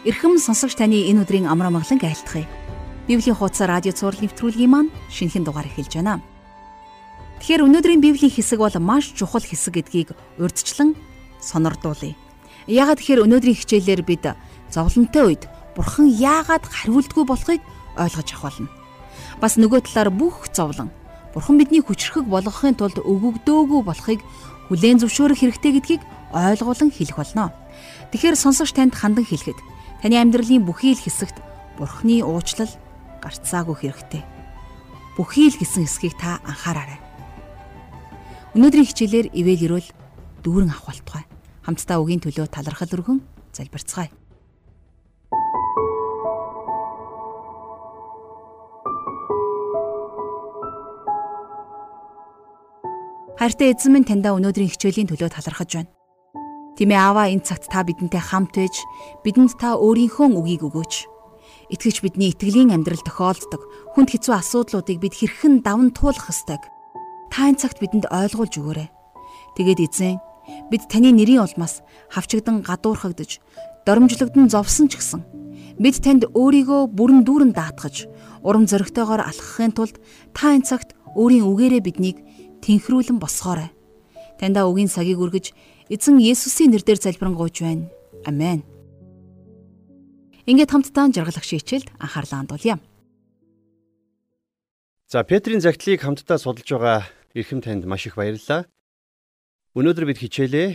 Ирхэм сонсогч таны энэ өдрийн амраа маглан айлтгая. Библийн хуудас радио цаураар нэвтрүүлгийн маань шинэхэн дугаар эхэлж байна. Тэгэхээр өнөөдрийн Библийн хэсэг бол маш чухал хэсэг гэдгийг урьдчилан сонирдуулъя. Яагаад тэгэхээр өнөөдрийн хичээлээр бид зовлонтой үед Бурхан яагаад хариулдгүй болохыг ойлгож авах болно. Бас нөгөө талаар бүх зовлон Бурхан бидний хүчрхэг болгохын тулд өгөгдөөгүй болохыг хүлээн зөвшөөрөх хэрэгтэй гэдгийг ойлгуулан хэлэх болно. Тэгэхээр сонсогч танд хандан хэлэхэд таны амьдралын бүхий л хэсэгт Бурхны уучлал гарцаагүй хэрэгтэй. Бүхий л гэсэн хэсгийг та анхаараарай. Өнөөдрийн хичээлээр ивэл ирүүл дүүрэн авахалтгай. Хамтдаа үгийн төлөө талархал өргөн залбирцгаая. Хайртай эзэн минь таньда өнөөдрийн хичээлийн төлөө талархаж байна. Тимээ аваа энэ цагт та бидэнтэй хамт байж бидэнд та өөрийнхөө үгийг өгөөч. Итгэж бидний итгэлийн амьдрал тохиолддог хүнд хэцүү асуудлуудыг бид хэрхэн даван туулах ёстойг та энэ цагт бидэнд ойлгуулж өгөөрэй. Тэгээд эзэн бид таны нэрийн улмаас хавчэгдан гадуурхагдж доромжлогдсон зовсон ч гэсэн бид танд өөрийгөө бүрэн дүүрэн даатгаж урам зоригтойгоор алхахын тулд та энэ цагт өөрийн үгээрээ биднийг тэнхрүүлэн босгоорой. Таньда үгийн цагийг үргэж эзэн Есүсийн нэрээр залбирanгуйч байна. Амен. Ингээд хамтдаа жаргалах шийчэлд анхаарлаа хандуулъя. За Петрийн загтлыг хамтдаа судалж байгаа эрхэм танд маш их баярлалаа. Өнөөдөр бид хичээлээ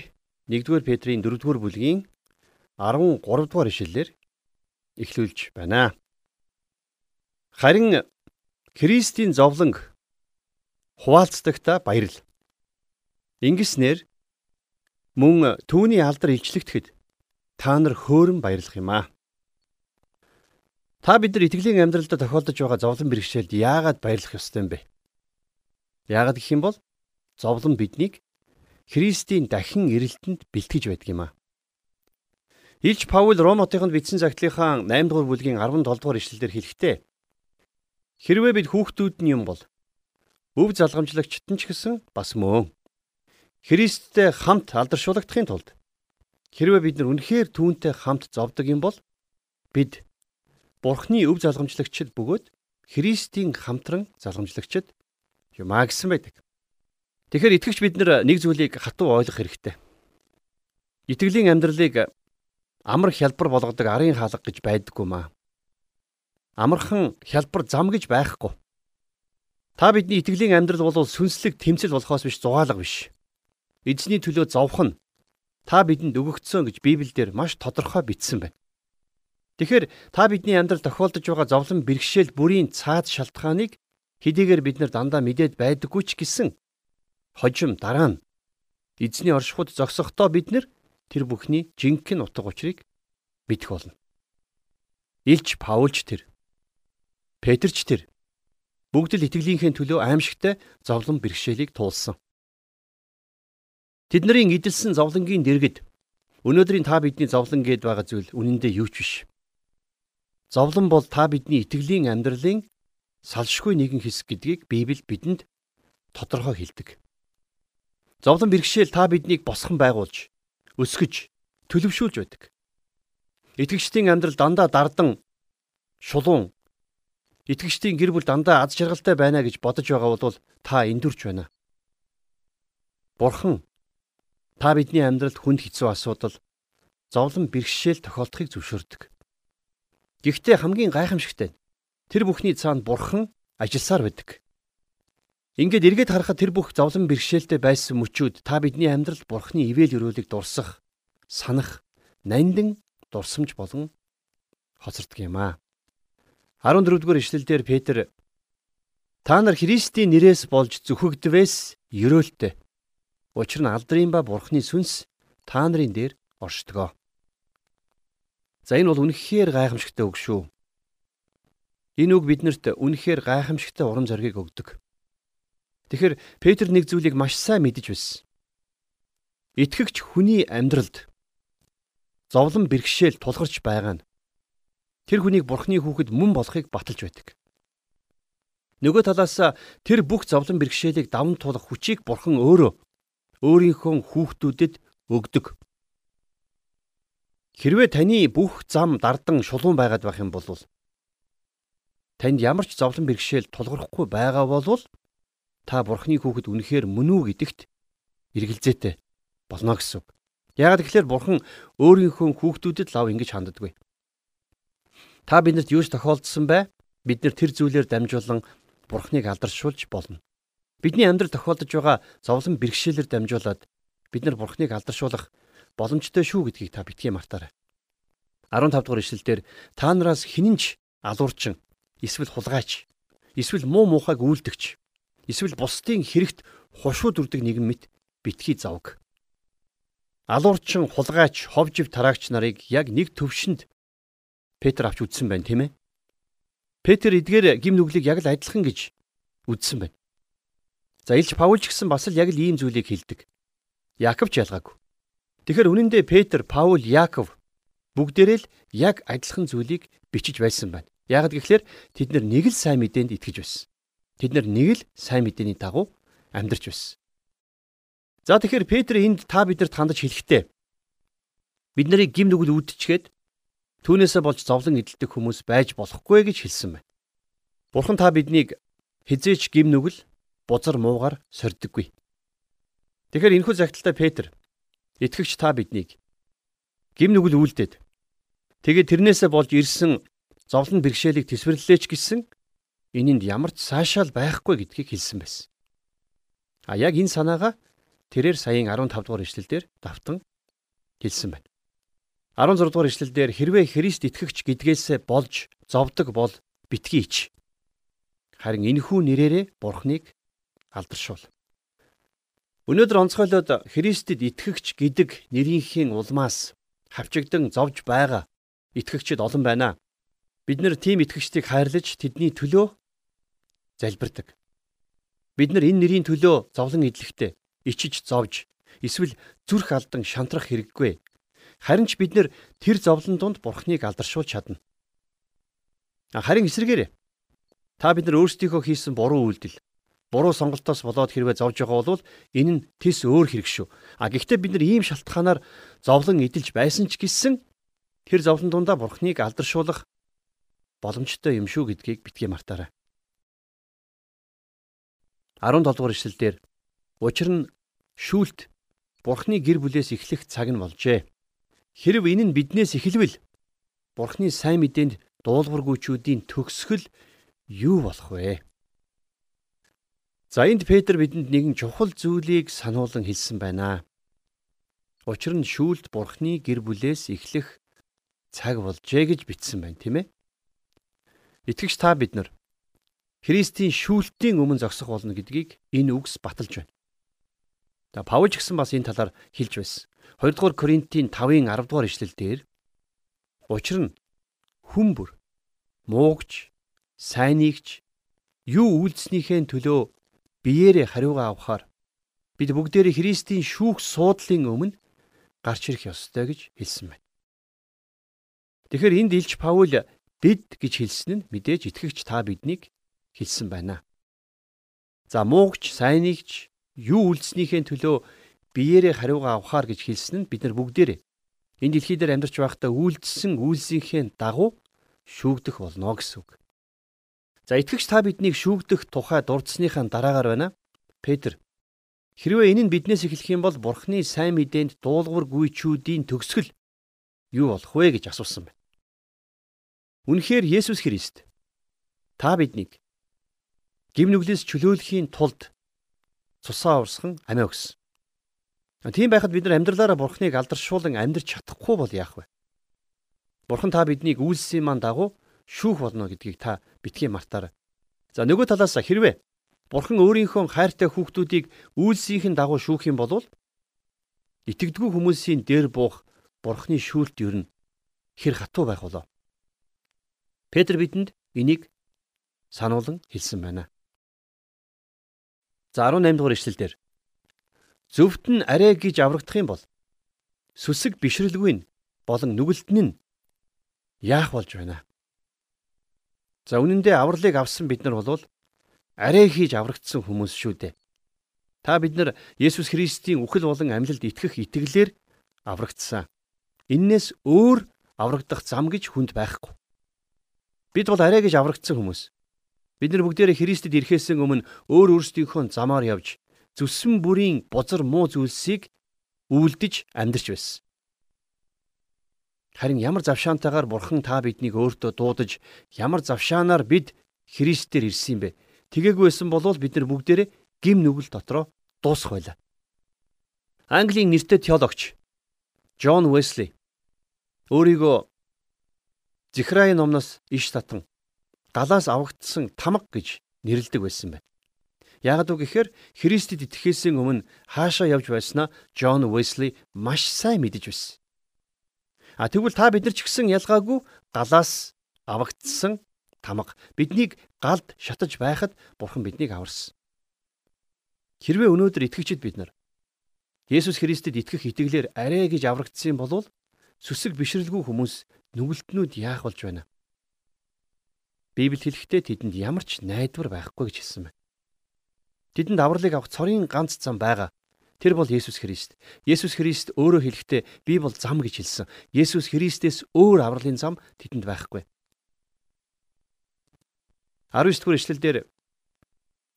1-р Петрийн 4-р бүлгийн 13 дугаар ишлэлээр эхлүүлж байна. Харин Христийн зовлонг хуваалцдагта баярл. Ингэснээр мөн түүний алдар илчлэгдэхэд та нар хөөрөн баярлах юм аа. Та бид нар итгэлийн амьдралд тохиолдож байгаа зовлон бэрхшээлд яагаад баярлах ёстой юм бэ? Яагаад гэх юм бол зовлон биднийг Христийн дахин ирэлтэнд бэлтгэж байдаг юм аа. Илч Паул Ромотынд бичсэн загтлынхаа 8 дугаар бүлгийн 17 дугаар ишлэлээр хэлэхдээ хэрвээ бид хүүхдүүд нь юм бол өв залгамжлагчт нь ч гэсэн бас мөн. Христтэй хамт алдаршуулгадахын тулд хэрвээ бид нар үнэхээр түүнтэй хамт зовдөг юм бол бид Бурхны өв залгамжлагчд бөгөөд Христийн хамтран залгамжлагчд юмаа гэсэн байдаг. Тэгэхээр итгэвч бид нар нэг зүйлийг хатуу ойлгох хэрэгтэй. Итгэлийн амьдралыг амар хялбар болгодог арын хаалга гэж байдаггүй маа. Амархан хялбар зам гэж байхгүй. Та бидний итгэлийн амьдрал бол сүнслэг тэмцэл болохоос биш зугаалга биш. Эзний төлөө зовх нь та бидэнд өгөгдсөн гэж Библиэлд маш тодорхой бичсэн байна. Тэгэхээр та бидний амьдрал тохиолдож байгаа зовлон бэрхшээл бүрийн цаад шалтгааныг хэдийгээр бид нар дандаа мэдээд байдаггүй ч гэсэн хожим дараа нь эзний оршихуд зогсохдоо бид нар тэр бүхний жинхэнэ утга учирыг мэдэх болно. Илч Паулч тэр Петрч тэр бүгд л итгэлийнхээ төлөө аимшигтай зовлон бэрхшээлийг туулсан. Тэдний эдэлсэн зовлонгийн дэргэд өнөөдрийн та бидний зовлон гээд байгаа зүйл үнэндээ юу ч биш. Зовлон бол та бидний итгэлийн амьдралын салшгүй нэгэн хэсэг гэдгийг Библи бидэнд тодорхой хэлдэг. Зовлон бэрхшээл та биднийг босхон байгуулж, өсгөж, төлөвшүүлж байдаг. Итгэгчдийн амьдрал дандаа дардан, шулуун, итгэгчдийн гэр бүл дандаа аз жаргалтай байна гэж бодож байгаа бол та эндүрч байна. Бурхан та бидний амьдралд хүнд хэцүү асуудал, зовлон бэрхшээл тохиолдохыг зөвшөөрдөг. Гэхдээ хамгийн гайхамшигтай нь тэр бүхний цаана Бурхан ажилласаар байдаг. Ингээд эргээд харахад тэр бүх зовлон бэрхшээлтэй байсан мөчүүд та бидний амьдралд Бурханы ивэл өрөөлийг дурсах, санах, нандин дурсамж болон хоцордог юм аа. 14-р эшлэлдэр Петр та нар Христийн нэрээс болж зүхэгдвээс ерөөлтөө. Учир нь алдрын ба Бурхны сүнс та нарын дээр оршдгоо. За энэ бол үнэхээр гайхамшигтай үг шүү. Энэ үг биднэрт үнэхээр гайхамшигтай урам зориг өгдөг. Тэгэхээр Петр нэг зүйлийг маш сайн мэдэж байсан. Итгэгч хүний амьдралд зовлон бэрхшээл тулгарч байгаа нь тэр хүнийг бурхны хүүхэд мөн болохыг баталж байдаг. Нөгөө талаас тэр бүх зовлон бэрхшээлийг даван туулах хүчийг бурхан өөрөө өөрийнхөө хүүхдүүдэд өгдөг. Хэрвээ таны бүх зам дардан шулуун байгаад байх юм бол танд ямар ч зовлон бэрхшээл тулгархгүй байгаа бол та бурхны хүүхэд үнэхээр мөн үү гэдэгт эргэлзээтэй болно гэсэн үг. Яагаад гэвэл бурхан өөрийнхөө хүүхдүүдэд лав ингэж ханддаггүй. Та бидэнд юус тохиолдсон бай? Бид нэр тэр зүйлээр дамжуулан бурхныг алдаршуулж болно. Бидний амьдрал тохиолдож байгаа зовлон бэрхшээлээр дамжуулаад бид нар бурхныг алдаршуулах боломжтой шүү гэдгийг та битгий мартаарай. 15 дугаар ишлэлдэр та нараас хинэнч алуурчин эсвэл хулгайч эсвэл муу мухайг үйлдэгч эсвэл бусдын хэрэгт хушууд үрдэг нэгэн мэт битгий завг. Алуурчин хулгайч ховжив тараагч нарыг яг нэг төвшөнд Петр авч үдсэн байна тийм ээ. Петр эдгээр гим нүглийг яг л адилхан гэж үдсэн байна. За Илж Паул ч гэсэн бас л яг л ийм зүйлийг хэлдэг. Яаков ч ялгаагүй. Тэгэхээр үнэн дээр Петр, Паул, Яаков бүгдээрээ л яг адилхан зүйлийг бичиж байсан байна. Яагад гэвэл тэд нэг л сайн мэдээнд итгэж байсан. Тэд нэг л сайн мэдээний дагуу амьдарч байсан. За тэгэхээр Петр энд та бидэнд хандаж хэлэхдээ бид нарыг гим нүгэл үүдчгээд түүнээсээ болж зовлон эдэлдэг хүмүүс байж болохгүй гэж хэлсэн байна. Бурхан та биднийг хизээч гим нүгэл бузар муугар сорддоггүй. Тэгэхээр энэхүү загталтай Петр Итгэгч та биднийг гим нүгэл үлдээд тэгээд тэрнээсээ болж ирсэн зовлон бэрхшээлийг төсвөрлөлээч гэсэн энэнд ямар ч цаашаал байхгүй гэдгийг хэлсэн байсан. А яг энэ санаагаа тэрээр саяын 15 дугаар ишлэлдэр давтан хэлсэн байна. 16 дугаар ишлэлдэр хэрвээ Христ итгэгч гэдгээсээ болж зовдөг бол битгий ич. Харин энэхүү нэрээрээ Бурхныг алдаршуул. Өнөөдөр онцгойлоод Христэд итгэгч гэдэг нэрийнхээ улмаас хавчигдан зовж байгаа итгэгчид олон байна. Бид нэр тийм итгэгчдийг хайрлаж тэдний төлөө залбирдаг. Бид нар энэ нэрийн төлөө зовлон идэлхтэй ичиж зовж эсвэл зүрх алдан шантрах хэрэггүй. Харин ч бид нэр тэр зовлон донд Бурхныг алдаршуулж чадна. Харин эсрэгээр та бид нар өөрсдийнхөө хийсэн буруу үйлдэл буруу сонголтоос болоод хэрвээ зовж байгаа бол энэ нь тис өөр хэрэг шүү. А гэхдээ бид нар ийм шалтгаанаар зовлон эдэлж байсан ч гэсэн тэр зовлон дундаа бурхныг алдаршуулах боломжтой юм шүү гэдгийг битгий мартаарай. 17 дугаар ишлэлдэр учир нь шүүлт бурхны гэр бүлээс эхлэх цаг нь болжээ. Хэрв энэ нь биднээс эхэлвэл бурхны сайн мэдээнд дуулуургүйчүүдийн төгсгөл юу болох вэ? За энд Петр бидэнд нэгэн чухал зүйлийг сануулan хэлсэн байна. Учир нь шүүлт бурхны гэр бүлээс эхлэх цаг болжээ гэж бичсэн байна, тийм ээ? Итгэж та бид нар Христийн шүүлтийн өмнө зогсох болно гэдгийг энэ үгс баталж байна. За Паул ч гэсэн бас энэ талаар хэлж байсан. 2 дугаар Коринтын 5-ын 10 дугаар ишлэл дээр учир нь хүн бүр муугч, сайнийгч юу үйлснийхээ төлөө биеэрээ хариугаа авахаар бид бүгдээрээ Христийн шүүх суудлын өмнө гарч ирэх ёстой гэж хэлсэн байна. Тэгэхээр энд Илч Паул бид гэж хэлсэн нь мэдээж итгэгч та биднийг хэлсэн байна. За муугч, сайнигч юу үлдснийхээ төлөө биеэрээ хариугаа авахаар гэж хэлсэн нь бид нар бүгдээрээ энэ дэлхий дээр амьдарч байхдаа үйлдэлсэн үйлсийнхээ дагуу шүүгдэх болно гэсэн үг. За итгэгч та биднийг шүүгдэх тухай дурдсныхаа дараагаар байна. Петр хэрвээ энэ нь биднээс эхлэх юм бол Бурхны сайн мэдээнд дуулуургүй гүйчүүдийн төгсгөл юу болох вэ гэж асуусан байна. Үнэхээр Есүс Христ та биднийг гимнүглээс чөлөөлөхийн тулд цусаа урсган амиа өгсөн. Тийм байхад бид нар амьдралаараа Бурхныг алдаршуулан амьдрч чадахгүй бол яах вэ? Бурхан та биднийг үйлсийн ман дагуу шүүх болно гэдгийг та битгий мартаарай. За нөгөө талаас хэрвээ Бурхан өөрийнхөө хайртай хүүхдүүдийг үйлсийнхэн дагуу шүүх юм бол итгэдэггүй хүмүүсийн дээр буух Бурханы шүүлт ер нь хэр хатуу байх болоо. Петр бидэнд энийг сануулan хэлсэн байна. За 18 дугаар ишлэлдэр зөвхт нь арай гэж аврагдах юм бол сүсэг бишрэлгүй нь болон нүгэлтэн нь яах болж байна. За үнэн дээр авралыг авсан бид нар бол арай хийж аврагдсан хүмүүс шүү дээ. Та бид нар Есүс Христийн үхэл болон амьлалд итгэх итгэлээр аврагдсан. Иннээс өөр аврагдах зам гэж хүнд байхгүй. Бид бол арай гэж аврагдсан хүмүүс. Бид нар бүгдээрээ Христэд ирэхээс өмнө өөр өөрсдийнхөө замаар явж зүсэм бүрийн бузар муу зүйлсийг үйлдэж амьдарч байсан. Харин ямар завшаантайгаар Бурхан та биднийг өөртөө дуудаж ямар завшаанаар бид Христээр ирсэн юм бэ? Тэгээгүй байсан бол бид нар бүгдээрээ гим нүгэл дотроо дуусах байлаа. Английн нэртэй теологч Джон Уэсли өөрийгөө Зихрай номноос иш татан далаас авагдсан тамга гэж нэрлэдэг байсан байна. Яг үг гэхээр Христэд итгэхээс өмнө хаашаа явж байснаа Джон Уэсли маш сайн мэдэж байсан. А тэгвэл та бид нар ч гэсэн ялгаагүй галаас авагдсан тамга биднийг галд шатаж байхад бурхан биднийг аварсан. Хэрвээ өнөөдөр итгэгчид бид нар Есүс Христэд итгэх итгэлээр арай гэж аврагдсан бол сүсэг бишрэлгүй хүмүүс нүгэлтнүүд яах болж байна? Библи хэлэхдээ тэдэнд ямар ч найдвар байхгүй гэж хэлсэн байна. Тэдэнд авралыг авах цорын ганц зам байгаа. Тэр бол Есүс Христ. Есүс Христ өөрөө хэлэхдээ би бол зам гэж хэлсэн. Есүс Христээс өөр авралын зам тэдэнд байхгүй. 19 дугаар ишлэлдэр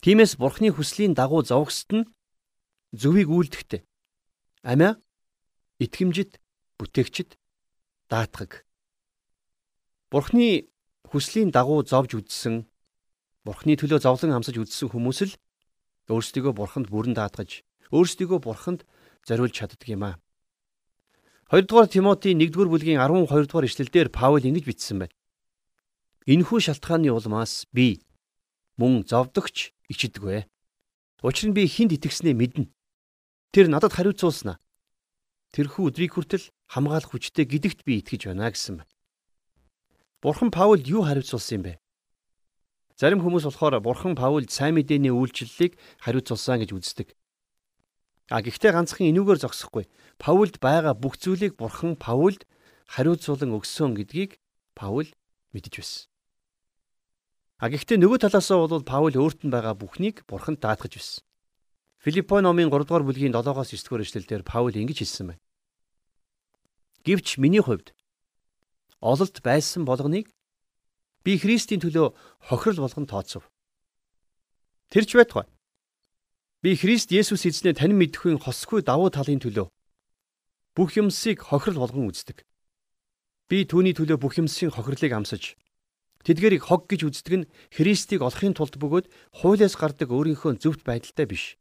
Тимээс Бурхны хүслийн дагуу зовгсод нь зөвийг үйлдэхтэй. Амиа итгэмжид бүтээгчд даатгаг. Бурхны хүслийн дагуу зовж үдсэн Бурхны төлөө зовлон амсаж үдсэн хүмүүс л өөрсдийгөө Бурханд бүрэн даатгаж, өөрсдийгөө Бурханд зориулж чаддаг юм аа. 2 дугаар Тимоти 1-р бүлгийн 12 дугаар ишлэлдэр Паул ингэж бичсэн байна. Энэхүү шалтгааны улмаас би мөн зовдогч ичдэгвэ. Учир нь би хинд итгэснээ мэднэ. Тэр надад хариуцуулснаа. Тэрхүү өдрийг хүртэл хамгаалах хүчтэй гэдэгт би итгэж байна гэсэн байна. Бурхан Паулд юу хариуцуулсан юм бэ? Зарим хүмүүс болохоор Бурхан Паулд сайн мэдээний үйлчлэлийг хариуцуулсан гэж үздэг. А гэхдээ ганцхан энүүгээр зогсохгүй. Паулд байгаа бүх зүйлийг Бурхан Паулд хариуцуулан өгсөн гэдгийг Паул мэдэж байсан. А гэхдээ нөгөө талаасаа бол Паул өөрт нь байгаа бүхнийг Бурханд даатгаж байсан. Филиппо номын 3 дугаар бүлгийн 7-оос 9 дугаар эшлэлдэр Паул ингэж хэлсэн байна. Гэвч миний хувьд ололт байсан болгоныг би Христийн төлөө хохирол болгон тооцов. Тэрч байтугай. Би Христ Есүс эзнээ танин мэдхгүй хосгүй давуу талын төлөө бүх юмсыг хохирол болгон үздэг. Би түүний төлөө бүх юмсийн хохирлыг амсаж тэдгэрийг хог гэж үздэг нь Христийг олохын тулд бөгөөд хуулиас гардаг өөрийнхөө зөвхт байдалтай биш.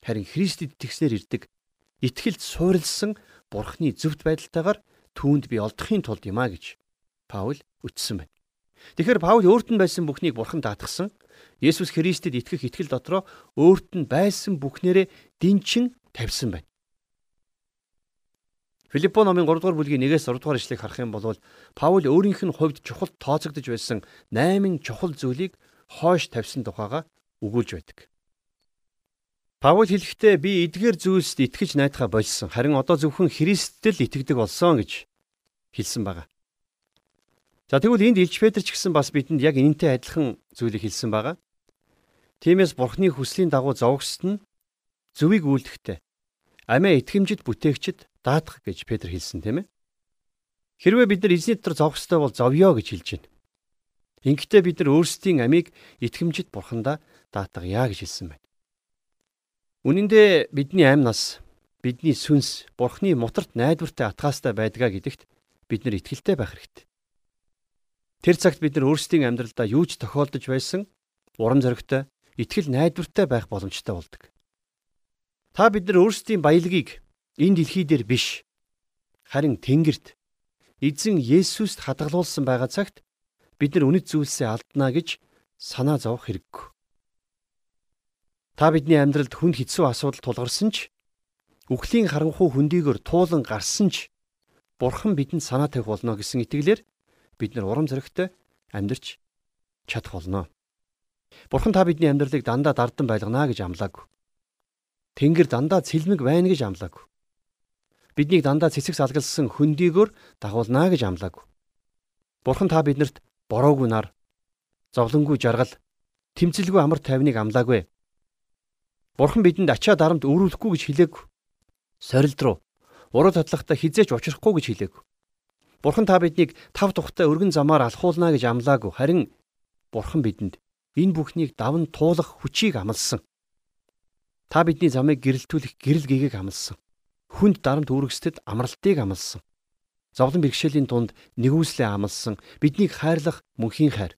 Харин Христэд итгэснээр ирдэг итгэлд суурилсан Бурхны зөвхт байдалтайгаар түүнд би олдохын тулд юм а гэж Паул үтсэн байна. Тэгэхээр Паул өөрт нь байсан бүхнийг бурхан даатгсан. Есүс Христэд итгэх итгэл дотроо өөрт нь байсан бүхнээрээ дэнчин тавьсан байна. Филиппо номын 3 дугаар бүлгийн 1-ээс 6 дугаар ишлэгийг харах юм бол Паул өөрийнх нь хувьд чухал тооцогдож байсан 8 чухал зүйлийг хойш тавьсан тухайга өгүүлж байдаг. Паул хэлэхдээ би эдгээр зүйлсд итгэж найдахаа болсон. Харин одоо зөвхөн Христэд л итгэдэг болсон гэж хэлсэн байгаа. За тэгвэл энд Илж Петр ч гэсэн бас бидэнд яг энэнтэй адилхан зүйлийг хэлсэн байгаа. Тиймээс Бурхны хүслийн дагуу зовгсод нь зөвийг үйлдэхтэй. Амиа итгэмжид бүтээгчд даатах гэж Петр хэлсэн тийм ээ. Хэрвээ бид нар эзний дотор зовхстой бол зовё гэж хэлж байна. Ингэхдээ бид нар өөрсдийн амийг итгэмжид бурхандаа даатгая гэж хэлсэн байна. Үнэн дээр бидний амь нас, бидний сүнс бурхны мутарт найдвартай атгаастай байдгаа гэдэгт бид нар итгэлтэй байх хэрэгтэй. Тэр цагт бид нар өөрсдийн амьдралдаа юу ч тохиолдож байсан урам зоригтой, итгэл найдвартай байх боломжтой болдог. Та бид нар өөрсдийн баялагийг энэ дэлхий дээр биш харин Тэнгэрт эзэн Есүст хадгалуулсан байгаа цагт бид нар үнэт зүйлсээ алднаа гэж санаа зовох хэрэггүй. Та бидний амьдралд хүнд хэцүү асуудал тулгарсан ч үхлийн харанхуй хөндийгөр туулан гарсан ч Бурхан бидэнд санаа тавих болно гэсэн итгэлээр бид нар урам зоригтой амьдарч чадах болно. Бурхан та бидний амьдралыг дандаа дардан байлгана гэж амлаагүй. Тэнгэр дандаа цэлмэг байна гэж амлаагүй. Биднийг дандаа цэцэг салгалсан хөндийгөр дагуулна гэж амлаагүй. Бурхан та биднэрт бороогүй нар, зовлонгүй жаргал, тэмцэлгүй амар тайвныг амлаагүй. Бурхан бидэнд ачаа дарамт өрүүлэхгүй гэж хэлээгүй. Сорилт руу, уруу татлахтаа хизээч учрахгүй гэж хэлээг. Бурхан та биднийг тав тухтай өргөн замаар алхуулна гэж амлаагүй. Харин Бурхан бидэнд энэ бүхнийг даван туулах хүчийг амласан. Та бидний замыг гэрэлтүүлэх гэрэл гэгийг амласан. Хүнд дарамт үүргэстэд амралтыг амласан. Зовлон бэрхшээлийн дунд нэгүслээ амласан. Биднийг хайрлах мөнхийн хайр.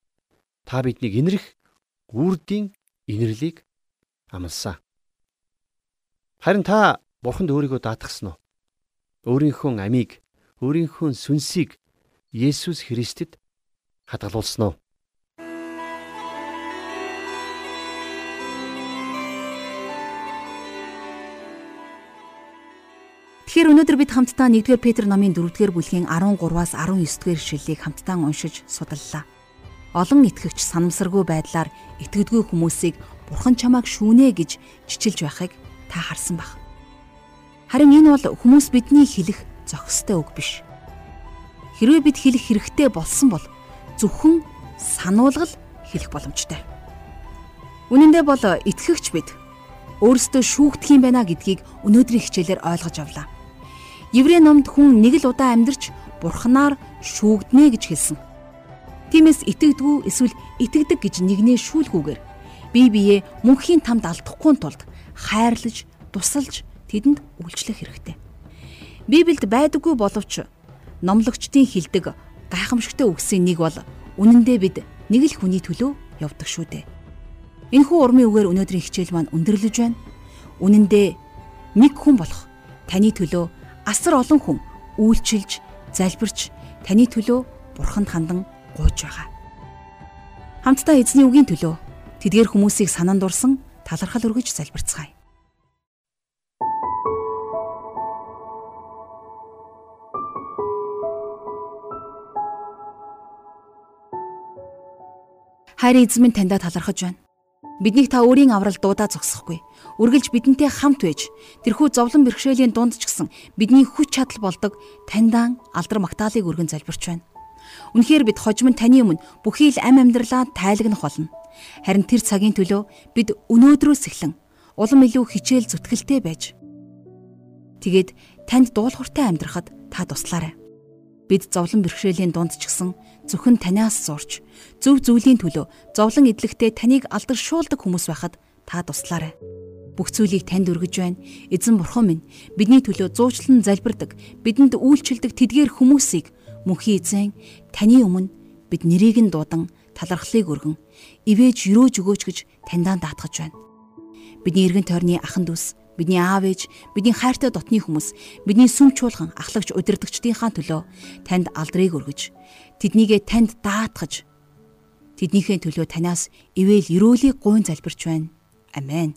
Та биднийг инэрх үрдийн инэрлийг амласан. Харин та Бурханд өөрийгөө даатгсан уу? Өөрийнхөө амийг, өөрийнхөө сүнсийг Есүс Христэд хадгалуулсан уу? Тэгэхээр өнөөдөр бид хамтдаа 1-р Петр номын 4-р бүлгийн 13-аас 19-р ишлэлийг хамтдаа уншиж судаллаа. Олон итгэгч санамсаргүй байдлаар итгэдэггүй хүмүүсийг Бурхан чамааг шүүнэ гэж чичилж байхыг та харсан баг. Харин энэ бол хүмүүс бидний хэлэх зохистой үг биш. Хэрвээ бид хэлэх хэрэгтэй болсон бол зөвхөн сануулгал хэлэх боломжтой. Үнэн дээр бол итгэгч бид өөрсдөө шүүгдэх юм байна гэдгийг өнөөдрийн хичээлээр ойлгож авлаа. Еврей номд хүн нэг л удаа амьдарч бурхнаар шүүгднэ гэж хэлсэн. Тиймээс итгэдэггүй эсвэл итгэдэг гэж нэгнээ шүүлгүүгээр бие биеэ мөнхийн тамд алдахгүй тулд хайрлаж, тусалж тэдэнд үйлчлэх хэрэгтэй. Библиэд байдаггүй боловч номлогчдын хилдэг гайхамшигтай үгсийн нэг бол үнэндээ бид нэг л хүний төлөө явдаг шүү дээ. Энэхүү урмын үгээр өнөөдрийн хичээл маань өндөрлөж байна. Үнэндээ нэг хүн болох таны төлөө асар олон хүн үйлчилж, залбирч таны төлөө бурханд хандан гуйж байгаа. Хамтдаа эзний үгийн төлөө тэдгээр хүмүүсийг санаанд дурсан талархал өргөж залбирцгаая. Хайр эзэмэн таньда талархаж байна. Биднийг та өөрийн аврал дуудаа зогсохгүй. Үргэлж бидэнтэй хамт байж тэрхүү зовлон бэрхшээлийн дунд ч гэсэн бидний хүч чадал болдог таньдаан алдар магтаалыг өргөн залбирч байна. Үнэхээр бид хожим нь таны өмнө бүхий л ам амьдралаа тайлагнах болно. Харин тэр цагийн төлөө бид өнөөдрөөс эхлэн улам илүү хичээл зүтгэлтэй байж тэгээд танд дуулууртай амьдрахад та туслаарай. Бид зовлон бэрхшээлийн дунд ч гэсэн зөвхөн танаас сурч зөв зүйлийн төлөө зовлон идлэгтээ таныг алдаршуулдаг хүмүүс байхад та туслаарай. Бүх зүйлийг танд өргөж байна. Эзэн бурхан минь бидний төлөө зуучлан залбирдаг, бидэнд үйлчилдэг тэдгээр хүмүүсийг мөнхийн эзэн таны өмнө бид нэрийг нь дуудан талархлыг өргөн ивэж өрөөж өгөөч гэж таньдаа даатгаж байна. Бидний эргэн тойрны ахан дүүс бидний аав ээж, бидний хайртай дотны хүмүүс, бидний сүм чуулган, ахлагч удирдгчдийнхаа төлөө танд алдрыг өргөж, тэднийгээ танд даатгаж, тэднийхээ төлөө танаас ивэл өрөөлийг гуйн залбирч байна. Амен.